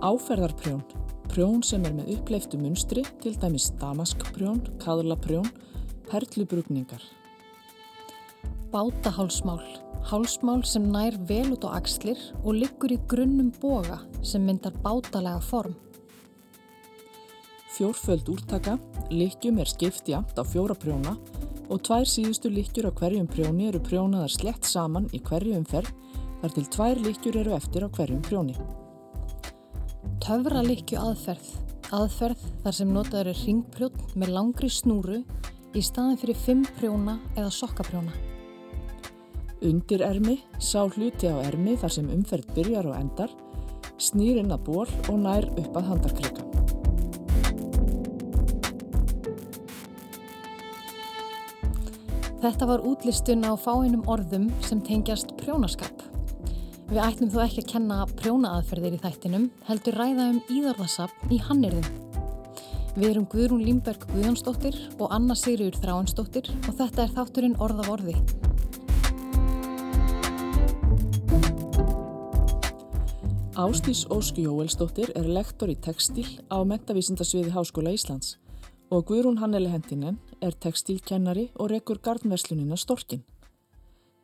Áferðarprjón, prjón sem er með uppleiftu munstri, til dæmis damaskprjón, kaðlaprjón, perlubrugningar. Bátahálsmál, hálsmál sem nær vel út á axlir og liggur í grunnum boga sem myndar bátalega form. Fjórföld úrtaka, likjum er skipt jamt á fjóra prjóna og tvær síðustu likjur á hverjum prjóni eru prjónaðar slett saman í hverju umferð þar til tvær likjur eru eftir á hverjum prjóni. Töfra likju aðferð, aðferð þar sem notaður er ringprjón með langri snúru í staðin fyrir fimm prjóna eða sokkaprjóna. Undir ermi, sá hluti á ermi þar sem umferð byrjar og endar, snýr inn að ból og nær upp að handarkrika. Þetta var útlistun á fáinum orðum sem tengjast prjónaskap. Við ætlum þó ekki að kenna prjónaaðferðir í þættinum, heldur ræða um íðarðasapn í Hannirðum. Við erum Guðrún Límberg Guðjónsdóttir og Anna Sigriður Þráinsdóttir og þetta er þátturinn Orð af orði. Ástís Ósku Jóelsdóttir er lektor í textil á Mentavísindasviði Háskóla Íslands og Guðrún Hanneli Hendinen er textilkennari og rekur gardnverslunina Storkin.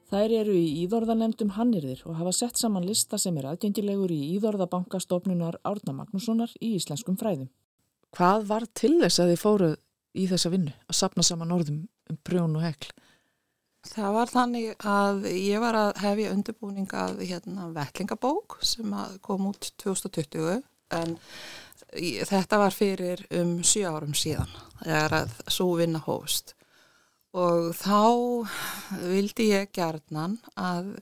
Þær eru í Íðorðanemdum Hannirðir og hafa sett saman lista sem er aðgengilegur í Íðorðabankastofnunar Árna Magnússonar í íslenskum fræðum. Hvað var til þess að þið fóruð í þessa vinnu að sapna saman orðum um prjón og hekl? Það var þannig að ég var að hefja undirbúning að hérna, vettlingabók sem kom út 2020 en þetta var fyrir um 7 árum síðan þegar að svo vinna hófst og þá vildi ég gerðnan að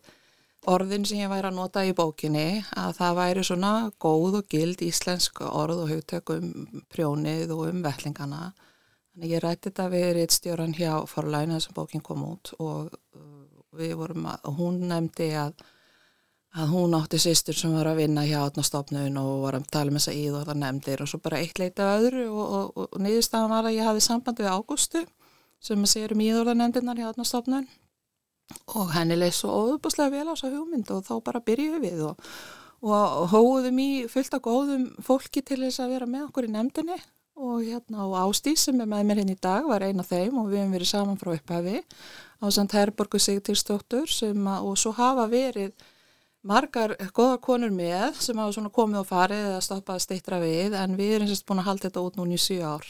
orðin sem ég væri að nota í bókinni að það væri svona góð og gild íslensk orð og hugtökum prjónið og um vellingana. Þannig ég rætti þetta við reittstjóran hjá forlæna sem bókin kom út og uh, við vorum að, hún nefndi að, að hún átti sýstur sem var að vinna hjá átnastofnun og var að tala með um þessa íð og það nefndir og svo bara eitt leita öðru og, og, og, og niðurstaðan var að ég hafi samband við Ágústu sem að segja um íðurðanendinnar hjá aðnastofnun og henni leið svo óðubuslega vel á þessa hugmynd og þá bara byrjuðu við og, og hóðum í fullt af góðum fólki til þess að vera með okkur í nefndinni og hérna og Ástís sem er með mér hinn hérna í dag var eina af þeim og við hefum verið saman frá upphafi á samt Herborgu að og svo hafa verið margar goða konur með sem hafa komið og farið eða stoppað að steitra við en við erum sérst búin að halda þetta út núni í 7 ár.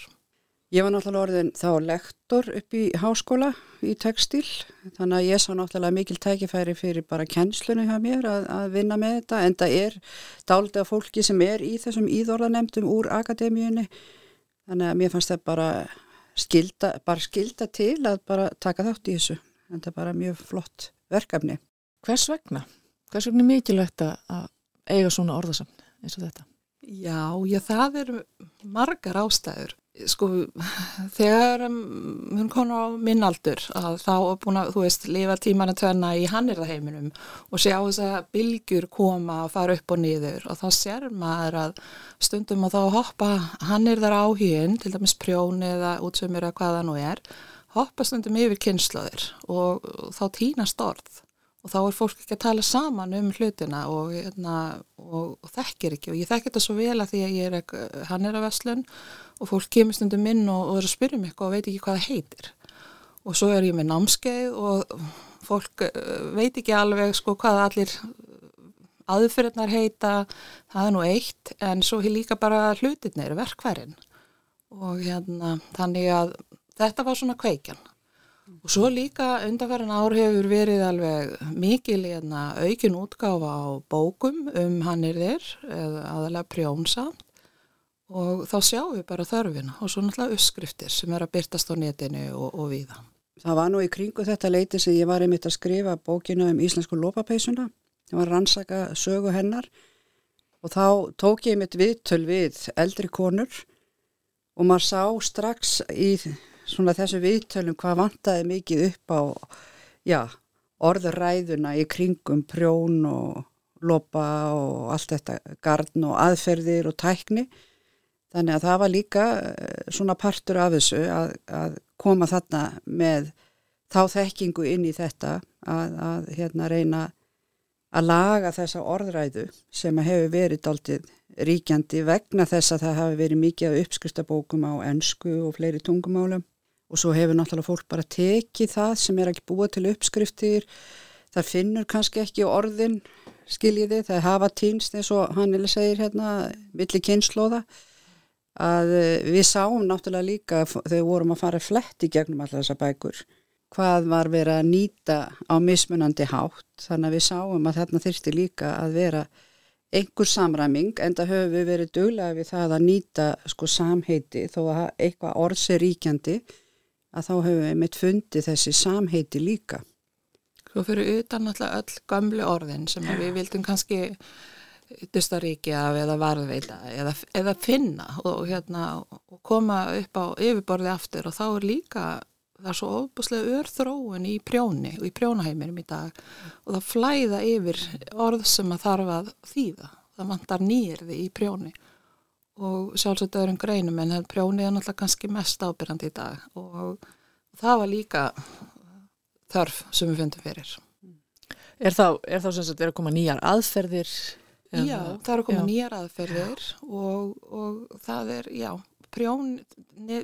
Ég var náttúrulega orðin þá lektor upp í háskóla í textil þannig að ég sá náttúrulega mikil tækifæri fyrir bara kennslunni hjá mér að, að vinna með þetta en það er dálitega fólki sem er í þessum íðorðanemdum úr akademíunni þannig að mér fannst það bara skilda, bara skilda til að bara taka þátt í þessu en það er bara mjög flott verkefni. Hvers vegna? Hvers vegna er mikilvægt að eiga svona orðasamni eins og þetta? Já, já það eru margar ástæður sko þegar hún um, kom á minnaldur að þá er búin að þú veist lifa tíman að tvenna í hannirðaheiminum og sjá þess að bylgjur koma að fara upp og niður og þá sér maður að stundum að þá hoppa hannirðar áhugin til dæmis prjóni eða útsumir eða hvaða nú er hoppa stundum yfir kynnslöður og þá týnast orð og þá er fólk ekki að tala saman um hlutina og, hérna, og, og þekkir ekki og ég þekkir þetta svo vel að því að ég er hannirðaveslun og fólk kemur stundum inn og, og er að spyrja mig eitthvað og veit ekki hvað það heitir. Og svo er ég með námskeið og fólk eh, veit ekki alveg sko hvað allir aðferðnar heita, það er nú eitt en svo er líka bara hlutirnir verkværin og hérna þannig að þetta var svona kveikjan. Og svo líka undanferðin ár hefur verið alveg mikil hérna, aukin útgáfa á bókum um hannirðir eða aðalega prjónsamt og þá sjáum við bara þörfina og svo náttúrulega uppskriftir sem er að byrtast á netinu og, og viða. Það var nú í kringu þetta leiti sem ég var einmitt að skrifa bókinu um íslensku lópapeisuna, það var rannsaka sögu hennar. Og þá tók ég mitt viðtöl við eldri konur og maður sá strax í þessu viðtölum hvað vantaði mikið upp á já, orðuræðuna í kringum prjón og lopa og allt þetta gardn og aðferðir og tækni Þannig að það var líka eh, svona partur af þessu að, að koma þarna með þá þekkingu inn í þetta að, að hérna reyna að laga þessa orðræðu sem hefur verið aldrei ríkjandi vegna þess að það hafi verið mikið af uppskriftabókum á ennsku og fleiri tungumálum. Og svo hefur náttúrulega fólk bara tekið það sem er ekki búið til uppskriftir. Það finnur kannski ekki orðin skiljiði, það hafa týnst eins og hann vilja segir hérna villi kynnslóða að eh, við sáum náttúrulega líka þegar við vorum að fara flett í gegnum allar þessa bækur hvað var verið að nýta á mismunandi hátt. Þannig að við sáum að þarna þurfti líka að vera einhver samræming en það höfum við verið duglega við það að nýta sko samheiti. Þó að eitthvað orðs er ríkjandi að þá höfum við mitt fundið þessi samheiti líka. Svo fyrir utan alltaf öll gamlu orðin sem við vildum kannski dystaríki af eða varðveita eða, eða finna og, hérna, og koma upp á yfirborði aftur og þá er líka það er svo ofbúslega örþróun í prjóni og í prjónaheiminum í dag og það flæða yfir orð sem að þarf að þýða. Það vantar nýjirði í prjóni og sjálfsagt öðrum greinum en prjóni er náttúrulega kannski mest ábyrjandi í dag og það var líka þarf sem við fundum fyrir. Er þá, er þá sem sagt, er að koma nýjar aðferðir Eða, já, það eru komið nýjar aðferðir og, og það er, já, prjón,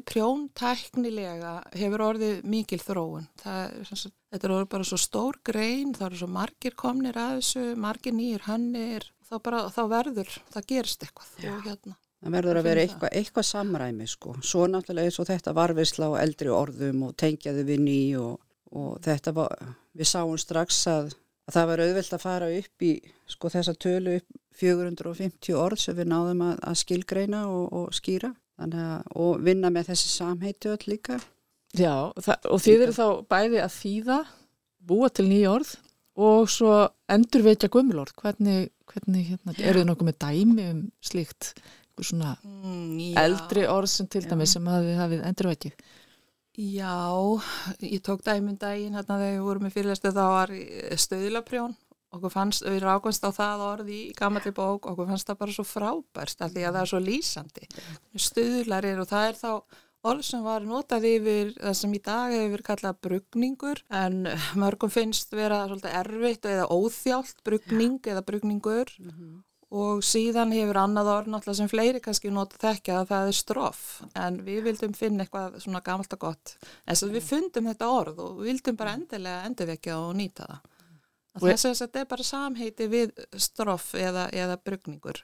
prjóntæknilega hefur orðið mikil þróun. Er, sagt, þetta er orðið bara svo stór grein, það eru svo margir komnir að þessu, margir nýjir hannir, þá, bara, þá verður, það gerist eitthvað. Hérna, það verður að vera eitthvað, eitthvað samræmi sko. Svo náttúrulega eins og þetta varfisla á eldri orðum og tengjaðu við ný og, og þetta var, við sáum strax að að það var auðvelt að fara upp í sko þessa tölu upp 450 orð sem við náðum að, að skilgreina og, og skýra að, og vinna með þessi samheiti öll líka. Já, það, og þið eru þá bæði að þýða, búa til nýja orð og svo endurveitja gummulorð. Hvernig, hvernig hérna, eru þið nokkuð með dæmi um slíkt, svona mm, eldri orð sem til dæmi sem hafið, hafið endurveitið? Já, ég tók dæmum dægin hérna þegar við vorum í fyrirlestu þá var stöðlaprjón okkur fannst, við rákumst á það orði í gammalli bók, okkur fannst það bara svo frábærst af því að það er svo lýsandi. Stuðlarir og það er þá orð sem var notað yfir það sem í dag hefur kallað brugningur en mörgum finnst vera svolítið erfitt eða óþjált brugning eða brugningur. Mm -hmm. Og síðan hefur annað orð náttúrulega sem fleiri kannski notað þekka að það er stroff. En við vildum finna eitthvað svona gammalt og gott. En svo við fundum þetta orð og við vildum bara endilega endurvekja og nýta það. Þess að þetta er bara samheiti við stroff eða, eða brugningur.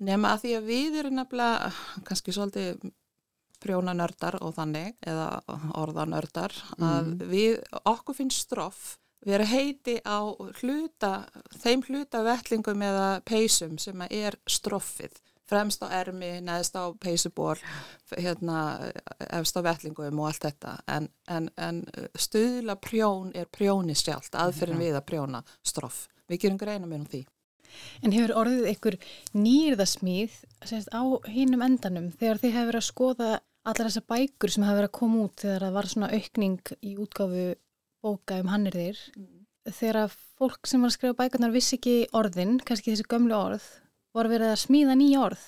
Nema að því að við erum nefnilega kannski svolítið prjónanördar og þannig eða orðanördar að mhm. við, okkur finnst stroff vera heiti á hluta, þeim hluta vettlingum eða peysum sem er stroffið fremst á ermi, neðst á peysuból, hérna, efst á vettlingum og allt þetta. En, en, en stuðla prjón er prjóni sjálft, aðferðin við að prjóna stroff. Við gerum greina með um því. En hefur orðið ykkur nýrðasmíð á hinnum endanum þegar þið hefur verið að skoða allar þessar bækur sem hefur verið að koma út þegar það var svona aukning í útgáfu bóka um hannir þér. Mm. Þegar fólk sem var að skrifa bækurnar vissi ekki orðin, kannski þessi gömlu orð, voru verið að smíða nýja orð?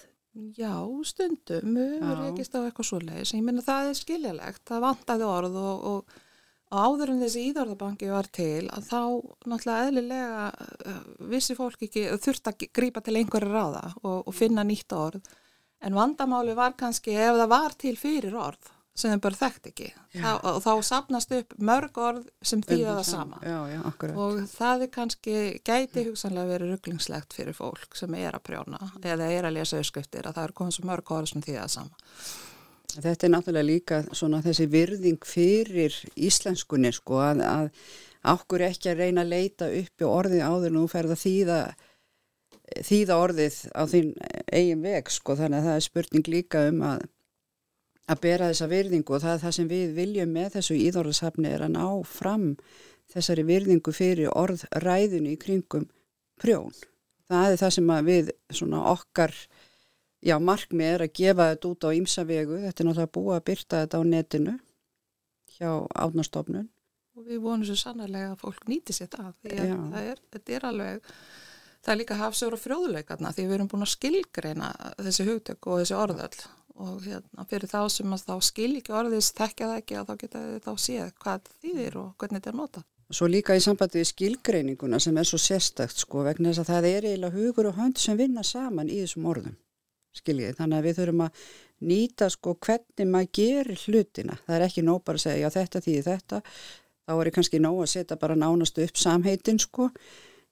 Já, stundum, verðum ekki stáð eitthvað svo leiðis, ég minna það er skiljalegt, það vantaði orð og, og, áður en þessi íðorðabanki var til að þá náttúrulega eðlilega uh, vissi fólk ekki, þurft að grípa til einhverju ráða og, og finna nýtt orð, en vandamáli var kannski ef það var til fyrir orð sem þau bara þekkt ekki. Þá, og þá sapnast upp mörg orð sem þýða það sama. já, já, og það er kannski gæti hugsanlega verið rugglingslegt fyrir fólk sem er að prjóna eða er að lesa ösköftir að það er komið svo mörg orð sem þýða það sama. Þetta er náttúrulega líka svona þessi virðing fyrir íslenskunni sko að, að ákkur ekki að reyna að leita upp í orði áður en þú ferð að þýða þýða orðið á þín eigin veg sko þannig að það er spurning líka um að að bera þessa virðingu og það er það sem við viljum með þessu íðorðasafni er að ná fram þessari virðingu fyrir orðræðinu í kringum prjón. Það er það sem við svona okkar já, markmið er að gefa þetta út á ímsavegu, þetta er náttúrulega búið að byrta þetta á netinu hjá átnastofnun. Og við vonum svo sannarlega að fólk nýti sér það, því að það er, þetta er alveg, það er líka hafsögur og frjóðuleikarna því við erum búin að skilgreina þessi hugtök og þessi orðöld og hérna, fyrir þá sem að þá skil ekki orðis þekkja það ekki að þá geta þá séð hvað þýðir og hvernig þetta er nota. Svo líka í sambandi við skilgreininguna sem er svo sérstakt sko vegna þess að það er eiginlega hugur og hönd sem vinna saman í þessum orðum. skiljið. Þannig að við þurfum að nýta sko hvernig maður gerir hlutina. Það er ekki nóg bara að segja já þetta þýðir þetta, þá er kannski nóg að setja bara nánastu upp samheitin sko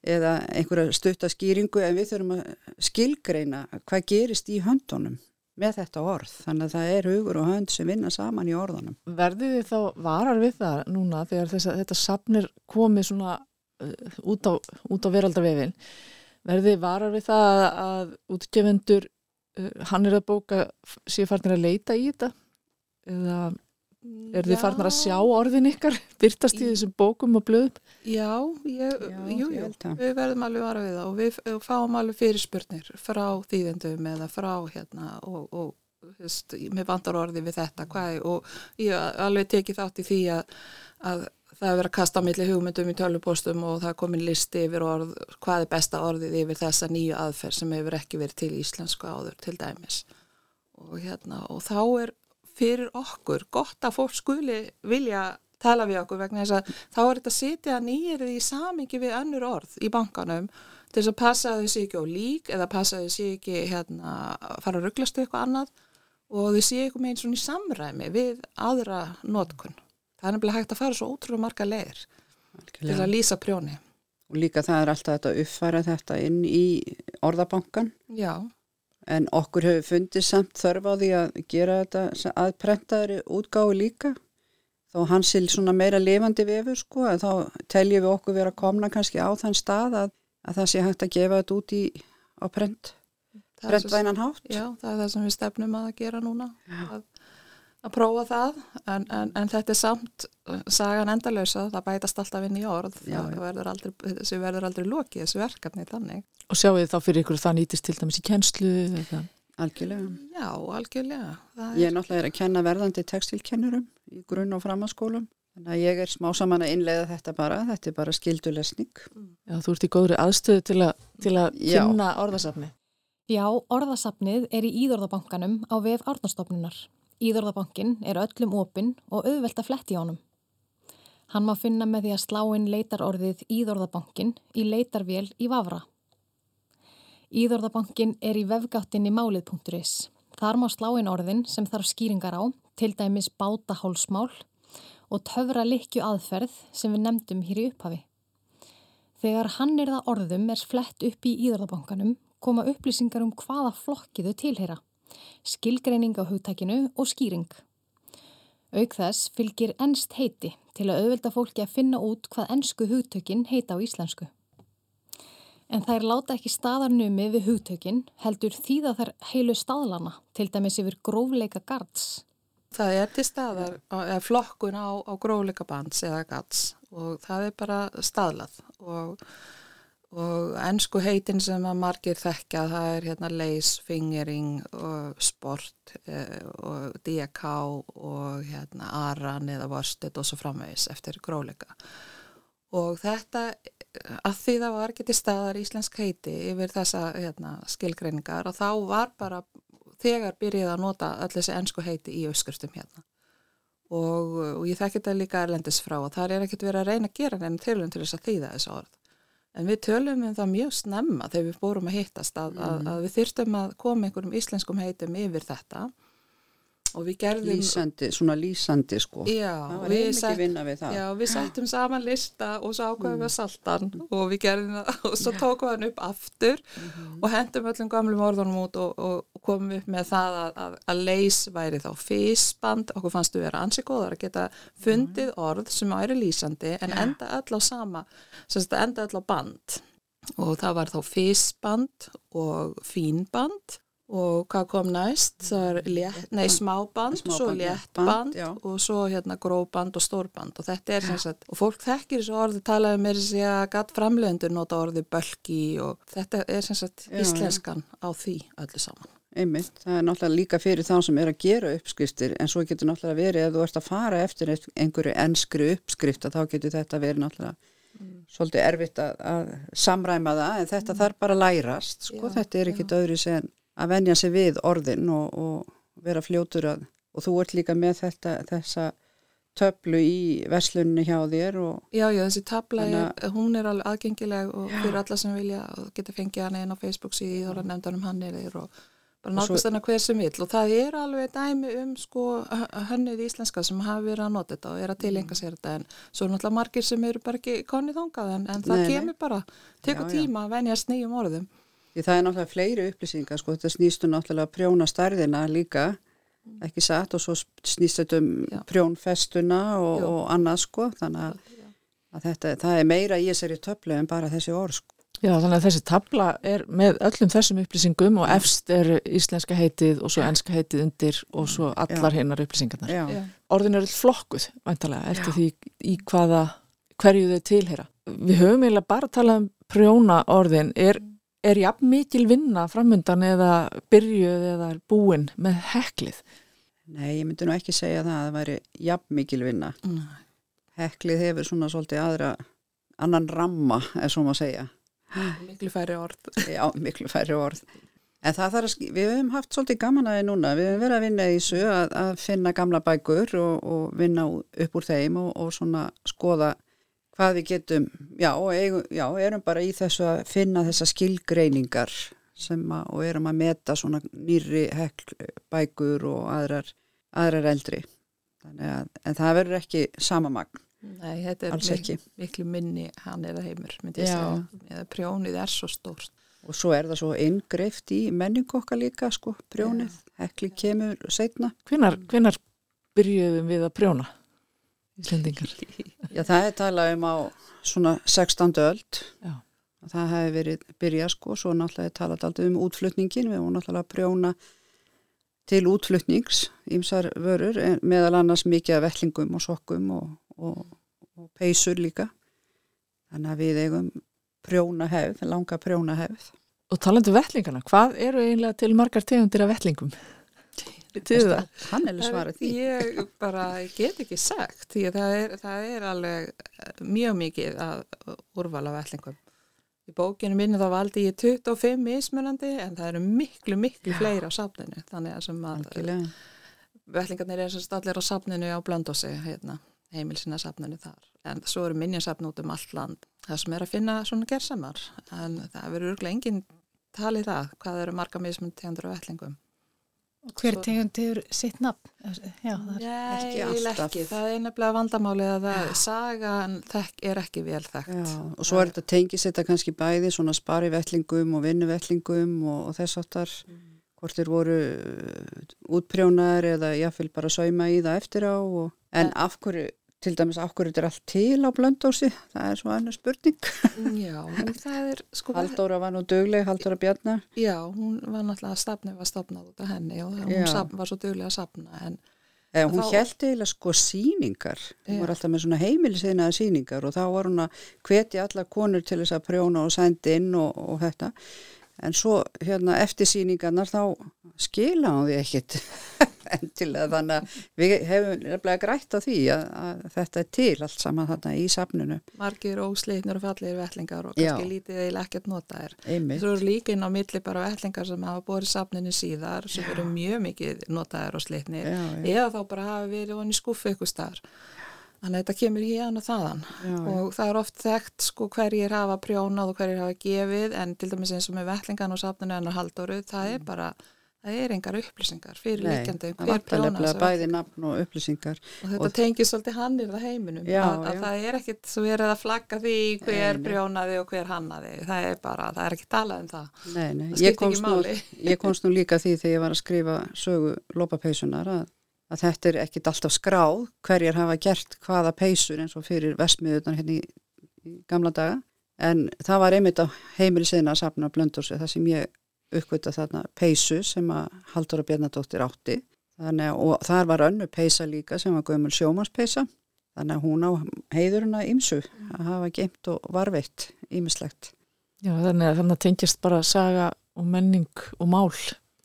eða einhverja stuttaskýringu en við þurfum að skilgreina hvað gerist í höndunum með þetta orð. Þannig að það er hugur og hönd sem vinna saman í orðunum. Verðið þið þá varar við það núna þegar þess að þetta sapnir komið svona uh, út á, á veraldarvefin. Verðið þið varar við það að útgefendur, uh, hann er að bóka, séu farnir að leita í þetta? Eða er þið farnir að sjá orðin ykkar? Byrtast í þessum bókum og blöðum? Já, ég, Já, jú, ég jú, við verðum alveg vara við það og við f- fáum alveg fyrirspurnir frá þýðendum eða frá hérna og, og þú veist, mér vantar orði við þetta hvað, er- og ég alveg tekið þátt í því að, að það er verið að kasta á milli hugmyndum í tölvupostum og það er komin listi yfir orð, hvað er besta orðið yfir þessa nýju aðferð sem hefur ekki verið til íslensku áður til dæmis. Og hérna og þá er fyrir okkur gott að fólk skuli vilja tala við okkur vegna þess að þá er þetta að sitja nýjirði í samingi við önnur orð í bankanum til þess að passa að þau sé ekki á lík eða passa að þau sé ekki hérna fara að rugglast við eitthvað annað og þau sé eitthvað með einn svona í samræmi við aðra notkun. Það er nefnilega hægt að fara svo ótrúlega marga leiðir til að lýsa prjóni. Og líka það er alltaf þetta að uppfæra þetta inn í orðabankan Já, en okkur hefur fundið samt þörf á því að gera þetta sem að prentaðri útgáfu líka. Þó hans er svona meira lifandi vefur sko en þá teljum við okkur vera komna kannski á þann stað að, að það sé hægt að gefa þetta út í á prent, prentvænan hátt. Já, það er það sem við stefnum að gera núna. Að, að prófa það en, en, en þetta er samt uh, sagan endalösa, það bætast alltaf inn í orð Já, það verður aldrei, þessu verður aldrei lokið, þessu verkefni þannig. Og sjáu þið þá fyrir ykkur að það nýtist til dæmis í kennslu eða... Algjörlega. Já, algjörlega. Það Ég er náttúrulega er að kenna verðandi textilkennurum í grunn- og framhalskólum. Þannig að ég er smá saman að innleiða þetta bara. Þetta er bara skildulesning. Já, þú ert í góðri aðstöðu til að, til að kynna orðasafni. Já, orðasafnið er í Íðorðabankanum á vef Árnastofnunar. Íðorðabankin er öllum opinn og auðvelt að fletti á honum. Hann má finna með því að slá inn leitarorðið Íðorðabankin í leitarvél í Vafra. Íðorðabankin er í vefgáttinni málið.is. Þar má slá inn orðin sem þarf skýringar á, til dæmis báta hálsmál og töfra likju aðferð sem við nefndum hér í upphafi. Þegar hann er það orðum er flett upp í Íðorðabankanum koma upplýsingar um hvaða flokki þau tilheyra, skilgreining á hugtækinu og skýring. Auk þess fylgir ennst heiti til að auðvelda fólki að finna út hvað ennsku hugtökin heita á íslensku. En þær láta ekki staðarnumi við hugtökin heldur þýða þær heilu staðlana, til dæmis yfir grófleika gards. Það er til staðar, eða flokkun á, á grófleika bands eða gats og það er bara staðlað og, og ennsku heitin sem að margir þekkja það er hérna lace, fingering og sport eh, og DK og hérna aran eða worsted og svo framvegis eftir grófleika. Og þetta, að því það var til staðar íslensk heiti yfir þessa hérna, skilgreiningar og þá var bara þegar byrjaði að nota öll þessi ennsku heiti í öskurstum hérna. Og, og ég þekki þetta líka erlendis frá og það er ekkert verið að reyna að gera neina tilum til þess að þýða þessu orð. En við tölum um það mjög snemma þegar við bórum að hittast að, að, að við þyrstum að koma einhverjum íslenskum heitum yfir þetta og við gerðum... Lýsandi, svona lýsandi sko. Já, við það. Já, við settum saman lista og svo ákvæðum við að salta hann. Og við gerðum það og svo tókum við hann upp aftur og hendum öllum gamlum orðunum út og, og, komum upp með það að, að, að leys væri þá físband, okkur fannst við vera ansi góðar að geta fundið orð sem væri lýsandi en enda öll á sama, enda öll á band. Og það var þá físband og fínband og hvað kom næst, það er létt, nei, smáband, Smáband, svo já. léttband Band, já. og svo hérna gróband og stórband. Og þetta er sem sagt, og fólk þekkir þessu orði talaði með þessi að gatt framlegendur nota orði bölki og þetta er sem sagt Já, já. íslenskan á því öllu saman. Einmitt, það er náttúrulega líka fyrir þá sem er að gera uppskriftir en svo getur náttúrulega verið ef þú ert að fara eftir einhverju ennskri uppskrift að þá getur þetta verið náttúrulega svolítið erfitt að, að samræma það en þetta þarf bara að lærast sko, Já, þetta er ekkit öðru sem að venja sig við orðin og, og vera fljótur að og þú ert líka með þetta, þessa töflu í verslunni hjá þér og Já, já, þessi tabla, Þannig er, hún er alveg aðgengileg og fyrir alla sem vilja og geta fengið hana inn á Facebook síði og nefndanum hann er og bara nálgast þarna hver sem vill og það er alveg dæmi um sko hönnið íslenska sem hafi verið að nota þetta og er að tilenga sér þetta en svo er náttúrulega margir sem eru bara ekki konið þongað en, en það Nei, nei. kemur bara, tekur Já, já. tíma að venjast nýjum orðum. Því það er náttúrulega fleiri upplýsingar, sko, þetta snýstu náttúrulega að prjóna stærðina líka, ekki satt, og svo snýst þetta um Já. prjónfestuna og, og annað, sko, þannig að, að þetta, það er meira í þessari töflu en bara þessi orð, sko. Já, þannig að þessi tabla er með öllum þessum upplýsingum og efst er íslenska heitið og svo enska heitið undir og svo allar hinnar upplýsingarnar. Já. Orðin eru flokkuð, væntalega, eftir Já. því í hvaða, hverju þau tilheyra. Við höfum eiginlega bara að tala um prjóna orðin. Er, er jafn mikil vinna framundan eða byrjuð eða búin með heklið? nei, ég myndi nú ekki segja það að það væri jafn mikil vinna. Nei. Heklið hefur svona svolítið aðra, annan ramma, er svo maður að segja. Miklu færi orð. Já, miklu færri orð. En það þarf að, við höfum haft svolítið gaman aðeins núna, við höfum verið að vinna í þessu að, að finna gamla bækur og, og vinna upp úr þeim og, og svona skoða hvað við getum, já, og eigum, já, erum bara í þessu að finna þessa skilgreiningar sem að, og erum að meta svona nýri hekl bækur og aðrar, aðrar eldri. Að, en það verður ekki sama magn, Nei, þetta er mik ekki. miklu minni hann eða heimur, myndi ég Já. segja. Eða prjónið er svo stórt. Og svo er það svo inngreift í menningu okkar líka, sko, prjónið, hekli kemur setna. Hvenar byrjuðum við að prjóna? Íslendingar. Já, það er talað um á svona 16. öld. Já. Það hefði verið byrjað sko, svo náttúrulega er talað aldrei um útflutningin, við vorum náttúrulega að prjóna til útflutnings, ímsar vörur, meðal annars mikið af vettlingum og sokkum og, og, og peysur líka. Þannig að við eigum prjóna hefð, langa prjóna hefð. Og talandi um vettlingana, hvað eru eiginlega til margar tegundir af vettlingum? Þið það? Hann svarað því. Ég bara get ekki sagt, því að það er, það er alveg eh, mjög mikið að úrvala vellingum. Í bókinu minni þá valdi ég 25 mismunandi en það eru miklu, miklu fleiri á safninu. Þannig að sem að vellingarnir er allir á safninu á Blöndósi, hérna, heimilsina safninu þar. En svo eru minjasafn út um allt land. Það sem er að finna svona gersamar. En það verður örglega enginn talið það, hvað eru marga mismunandi tegundur af vellingum. Hver Svo- tegund hefur sitt nafn? Já, Nei, Ekki alltaf. ekki. Það er nefnilega vandamálið að það, sagan er ekki vel þekkt. Já, og svo er þetta tengis þetta kannski bæði svona spari vettlingum og vinnu vettlingum og, og þess áttar hvort þeir voru uh, útprjónar eða jáfnvel bara sauma í það eftir á og, en af hverju, til dæmis hverju þetta er allt til á blöndósi, það er svo annað spurning. Já, það er sko... Halldóra var nú dugleg, Halldóra Bjarnar. Já, hún var náttúrulega að stafni var stafnað út af henni og hún safn, var svo duglega að safna en Eh, hún þá- held eiginlega sko síningar, hún Já. var alltaf með svona heimilisinaða síningar og þá var hún að hvetja alla konur til þess að prjóna og sendi inn og, og þetta. En svo hérna eftir síningarnar þá skila hún því ekkit endilega þannig að við hefum nefnilega grætt á því að, að þetta er til allt saman þarna í safninu. margir ósleitnir og fallegir vettlingar og Já. kannski lítið eða ekkert notaðir. Einmitt. Svo eru líka inn á milli bara vettlingar sem hafa borið safninu síðar sem eru mjög mikið notaðir og sleitnir Já, já. eða þá bara hafa verið honni skuffu ykkur staðar. Þannig að þetta kemur hérna og þaðan Já, já. og það er oft þekkt sko hverjir hafa prjónað og hverjir hafa gefið en til dæmis eins og með vettlingan og safninu hennar haldoru það er bara, það er engar upplýsingar fyrir Nei, líkjandi um það hver prjónað nefnilega þessa bæði nafn og upplýsingar. og þetta Og- tengir svolítið hann er það heiminum Já, að, að já. það er ekkit svo verið að flagga því hver Nei, nei. prjónaði og hver hannaði það er bara, það er ekki talað um það Nei, nei, Það ég komst, nú, ég komst nú líka því þegar ég var að skrifa sögu að, þetta er ekkit alltaf skráð hverjar hafa gert hvaða peysur eins og fyrir vestmiðunar hérna í, í gamla daga en það var einmitt á heimilisina að safna blöndursi það sem ég uppgötta þarna peysu sem að Halldóra Bjarnadóttir átti þannig, að- og þar var önnu peysa líka sem var gömul sjómanspeysa þannig að hún á heiðurina ímsu að hafa geimt og varveitt ímislegt. Já, þannig að þannig að tengjast bara saga og menning og mál.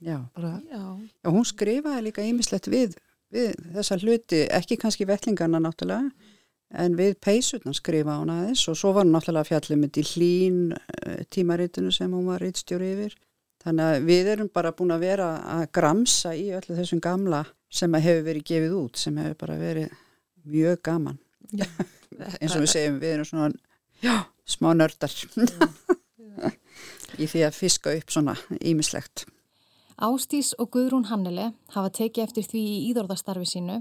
Já. Bara, já, Já, hún skrifaði líka ýmislegt við, við þessa hluti, ekki kannski vettlingarna náttúrulega, en við peysurna skrifaði hún aðeins og svo var hún náttúrulega fjallið með í hlín eh, tímaritinu sem hún var rítstjóri yfir. Þannig að við erum bara búin að vera að gramsa í öllu þessum gamla sem að hefur verið gefið út, sem hefur bara verið mjög gaman. Eins og við segjum, við erum svona, já, smá nördar í því að fiska upp svona ýmislegt. Ástís og Guðrún Hannele hafa tekið eftir því í íðorðastarfi sínu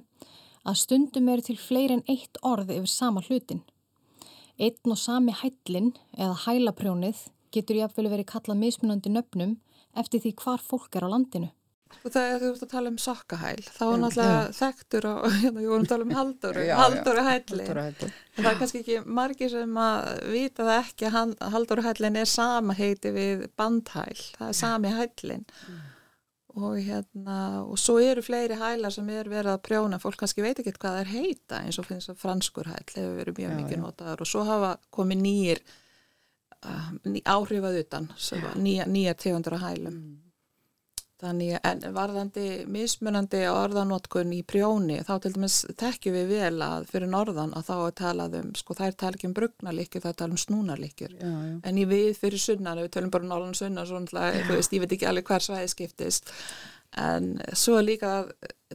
að stundum eru til fleiri en eitt orð yfir sama hlutin. Einn og sami hællin eða hælaprjónið getur jáfnvel verið kallað mismunandi nöfnum eftir því hvar fólk er á landinu. Og það er þú ert að tala um sokkahæl, þá er náttúrulega já. þekktur og hérna, ég voru að tala um haldóru, haldóru hælli. Það er kannski ekki margir sem að vita það ekki að haldóru hællin er sama heiti við bandhæl, það er sami hællin. Mm. Og hérna, og svo eru fleiri hælar sem er verið að prjóna, fólk kannski veit ekki hvað það er heita eins og finnst að franskur hæll hefur verið mjög já, mikið notaður og svo hafa komið nýjir uh, ný, áhrifað utan, nýja, nýja tegundur að hælum. Mm. Þannig en varðandi mismunandi orðanótkun í prjóni þá til dæmis tekjum við vel að fyrir norðan að þá er talað um, sko það er talað ekki um brugnarlikir, það er talað um snúnarlikir. Já, já. En í við fyrir sunnan, við tölum bara um norðan sunnan, svona, þú veist, ég veit ekki alveg hver svæði skiptist. En svo líka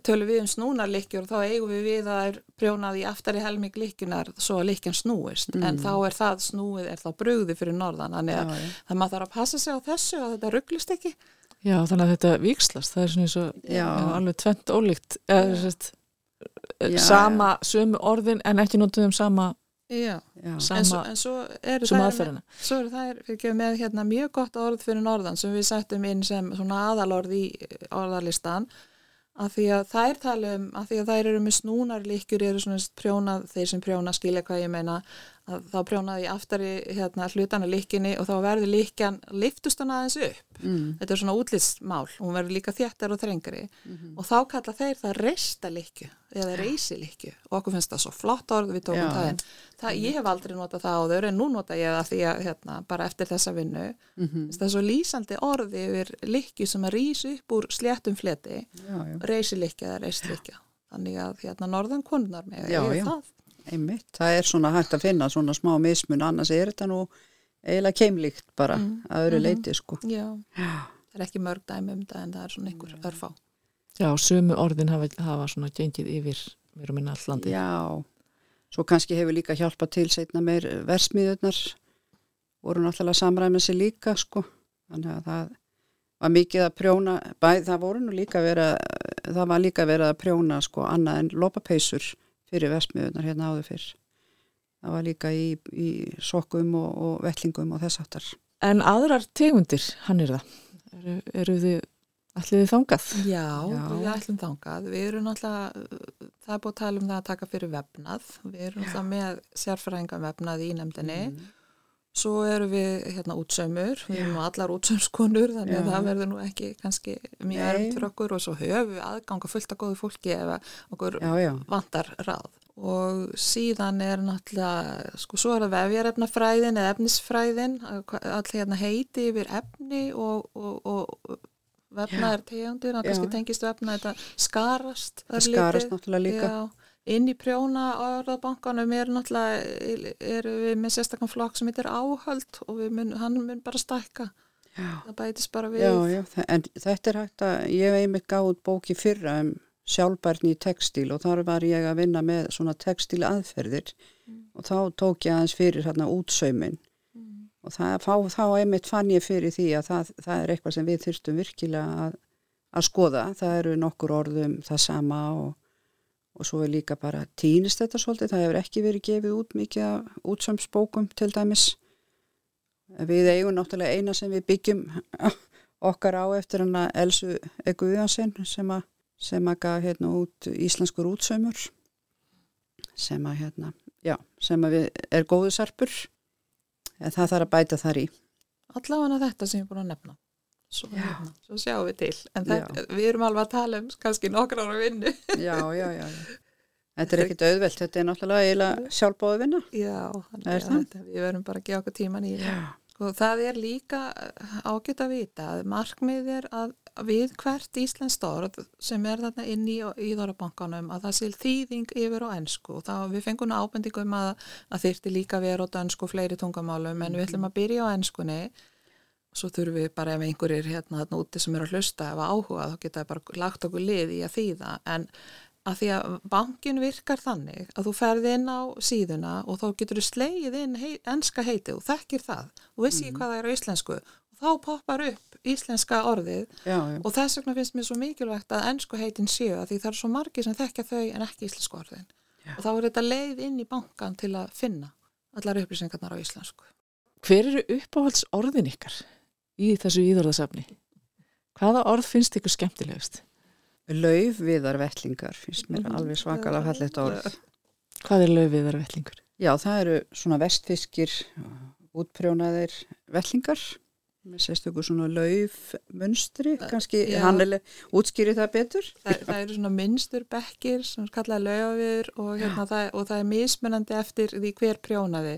tölum við um snúnarlikjur og þá eigum við við að er prjónað í aftari helming likjunar svo að likjan snúist. Mm. En þá er það snúið, er þá brugði fyrir norðan. Þannig að það maður þarf að passa sig á þessu að þetta rugglist ekki. Já, þannig að þetta vikslast, það er svona eins og alveg tvent ólíkt, eða sérst, sama, sömu orðin en ekki nótum um sama, já. sama, en svo, en svo eru það aðferðina. Svo eru það, fyrir með hérna mjög gott orð fyrir norðan sem við settum inn sem svona aðalorð í orðarlistan, að því að þær tala um, að því að þær eru með snúnarlíkjur, eru svona prjónað, þeir sem prjóna skilja hvað ég meina, þá prjónaði ég aftari hérna, hlutana líkinni og þá verður líkjan liftust hann aðeins upp. Mm. þetta er svona útlýstsmál, hún verður líka þjættar og þrengri. Mm -hmm. og þá kalla þeir það reista líkju eða reysi líkju og okkur finnst það svo flott orð við tókum það en það, ég hef aldrei notað það áður en nú nota ég það því að hérna, bara eftir þessa vinnu. Mm -hmm. það er svo lýsandi orði yfir líkju sem að rýsi upp úr sléttum fleti. Reysi líkja eða reist líkja þannig að hérna norðan konunar með já, já. það einmitt, það er svona hægt að finna svona smá mismun, annars er þetta nú eiginlega keimlíkt bara mm. að öru mm -hmm. leiti sko. Já, það er ekki mörg dæmi um það en það er svona einhver örfá. Já, sömu orðin hafa, hafa svona gengið yfir mér og minna allandi. Já, svo kannski hefur líka hjálpa til setna meir versmiðunar, voru náttúrulega samræmið sér líka sko, þannig að það var mikið að prjóna, bæð, það voru nú líka verið að, það var líka verið að prjóna sko annað en lopapeisur fyrir vestmiðunar hérna áður fyrr. Það var líka í, í sokkum og, og vettlingum og þess aftar. En aðrar tegundir, hann er það? Eru, eru þið allir þið þangað? Já, Já, við ætlum þangað. Við erum náttúrulega, það er búin að tala um það að taka fyrir vefnað. Við erum náttúrulega með sérfræðinga vefnað í nefndinni. Mm. Svo eru við hérna útsaumur, við erum allar útsaumskonur þannig Já. að það verður nú ekki kannski mjög erfitt fyrir okkur og svo höfum við aðganga fullt að góðu fólki ef okkur Já, vantar ráð. Og síðan er náttúrulega, sko svo er það vefjarefnafræðin eða efnisfræðin, allir hérna heiti yfir efni og, og, og vefnaðar tegundir, kannski tengist vefna þetta skarast. Skarast náttúrulega líka. Já inn í prjóna orðabankanum er náttúrulega er við með sérstaklega flokk sem heitir áhöld og mun, hann mun bara stækka já. það bætist bara við já, já, en þetta er hægt að ég hef einmitt gáð bóki fyrra um sjálfbærni í textil og þar var ég að vinna með svona textil aðferðir mm. og þá tók ég aðeins fyrir hérna útsaumin mm. og það, þá, þá einmitt fann ég fyrir því að það, það er eitthvað sem við þyrstum virkilega að, að skoða, það eru nokkur orðum það sama og og svo er líka bara týnist þetta svolítið, það hefur ekki verið gefið út mikið útsamsbókum til dæmis. Við eigum náttúrulega eina sem við byggjum okkar á eftir hana Elsu Eguðansson sem að sem að gaf hérna út íslenskur útsaumur sem að hérna, já, sem að við er góðu sarpur en það þarf að bæta þar í. Allavega þetta sem ég er búin að nefna. Svo, hérna, svo sjáum við til. En þetta, við erum alveg að tala um kannski nokkra ára vinnu. Já, já, já þetta er ekkit auðvelt, þetta er náttúrulega sjálfbóðu vinna. Já, þetta, við verum bara að gefa okkur tíman í og það er líka ágætt að vita að markmið er að við hvert Íslands orð sem er þarna inn í Íðorabankanum að það sé þýðing yfir á ennsku og þá við fengum ábendingum að, að þyrti líka vera á dansku fleiri tungamálum en við ætlum að byrja á ennskunni svo þurfum við bara ef einhverjir hérna úti sem eru að hlusta ef að áhuga þá geta við bara lagt okkur lið í að þýða en að því að bankin virkar þannig að þú ferði inn á síðuna og þá getur þú slegið inn hei, enska heiti og þekkir það og vissi mm -hmm. hvað það er á íslensku og þá poppar upp íslenska orðið já, já. og þess vegna finnst mér svo mikilvægt að ennsku heitin séu að því það er svo margir sem þekkja þau en ekki íslensku orðin Já. og þá er þetta leið inn í bankan til að finna allar upplýsingarnar á íslensku. Hver eru uppáhalds orðin ykkar í þessu íðorðasafni? Hvaða orð finnst ykkur skemmtilegust? Lauf viðar vettlingar finnst mér alveg svakalega fallegt orð. Hvað er löfiðar vellingur? Já, það eru svona vestfiskir, útprjónaðir vettlingar með sérstökur svona laufmunstri, kannski já. hann er útskýri það betur. Það, það eru svona minnstur bekkir sem er kallað lögafir og, hérna, og það er mismunandi eftir því hver prjónaði.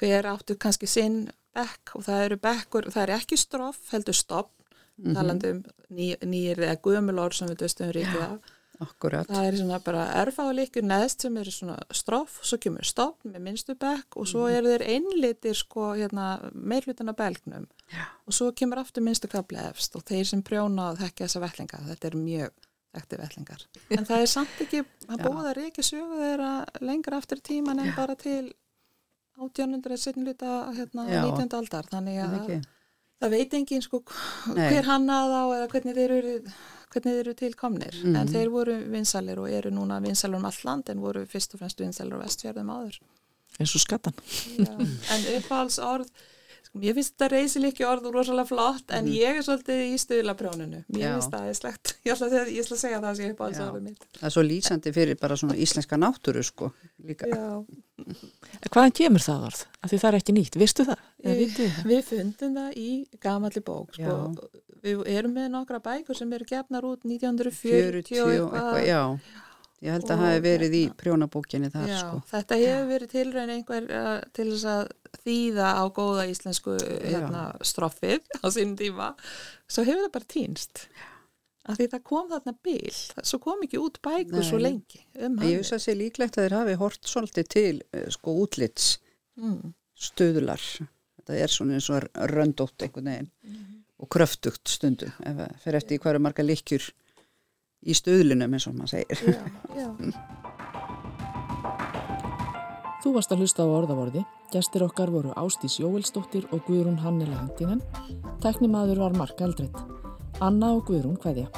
Hver áttu kannski sinn bekk og það eru bekkur, það er ekki stroff, heldur stopp, Mhm. talandi um ný, nýjir eða gömulor sem við döstum ríkið af. Akkurat. Það er svona bara erfáleikur neðst sem eru svona stroff, svo kemur stopp með minnstu bekk og svo eru þeir einlitir sko hérna meirlutin af belgnum Já. og svo kemur aftur minnstu kapli efst og þeir sem prjóna og þekka þessa vellinga, þetta er mjög þekkti vellingar. En það er samt ekki að Já. búið að reykja sögu þeirra lengra aftur tíman en Já. bara til 1800 setnluta hérna Já. 19. aldar, þannig að það veit engin sko Nei. hver hannað á eða hvernig þeir eru hvernig þeir eru tilkomnir Mhm. en þeir voru vinsalir og eru núna vinsalir um all land en voru fyrst og fremst vinsalir á vestfjörðum áður Eins og skattan. Já. en uppáhalds orð ég finnst þetta reysilikki orð og rosalega flott en ég er svolítið í stuðlaprjóninu mér Mhm. Já. finnst það aðeinslegt ég ætla að segja, ég ætla að segja það sem uppáhalds Já. orðið mitt Það er svo lýsandi fyrir bara svona íslenska náttúru sko líka. Já. Hvaðan kemur það orð? Af því það er ekki nýtt. Vistu það? Við-? Við fundum það í gamalli bók sko. Við erum með nokkra bækur sem eru gefnar út 40 1940 og eitthvað, já. Ég held að það hefði verið í hérna- prjónabókinni þar Já, sko. þetta hefur verið tilraun einhver uh, til þess að þýða á góða íslensku hérna, stroffið á sínum tíma svo hefur það bara týnst af því það kom þarna bil svo kom ekki út bækur Nei. svo lengi um ég veist að sé líklegt að þeir hafi hort svolítið til eh, sko útlits mm. stöðular. Þetta er svona eins og röndótt einhvern veginn og kröftugt stundum. Ef það fer eftir hverju marga líkjur í stöðlunum eins og maður segir. já, já. Þú varst að hlusta á orðavorði. Gestir okkar voru Ástís Jóelsdóttir og Guðrún Hannela Hendinen. Teknimaður var Mark Eldreitt. Anna og Guðrún hveðja.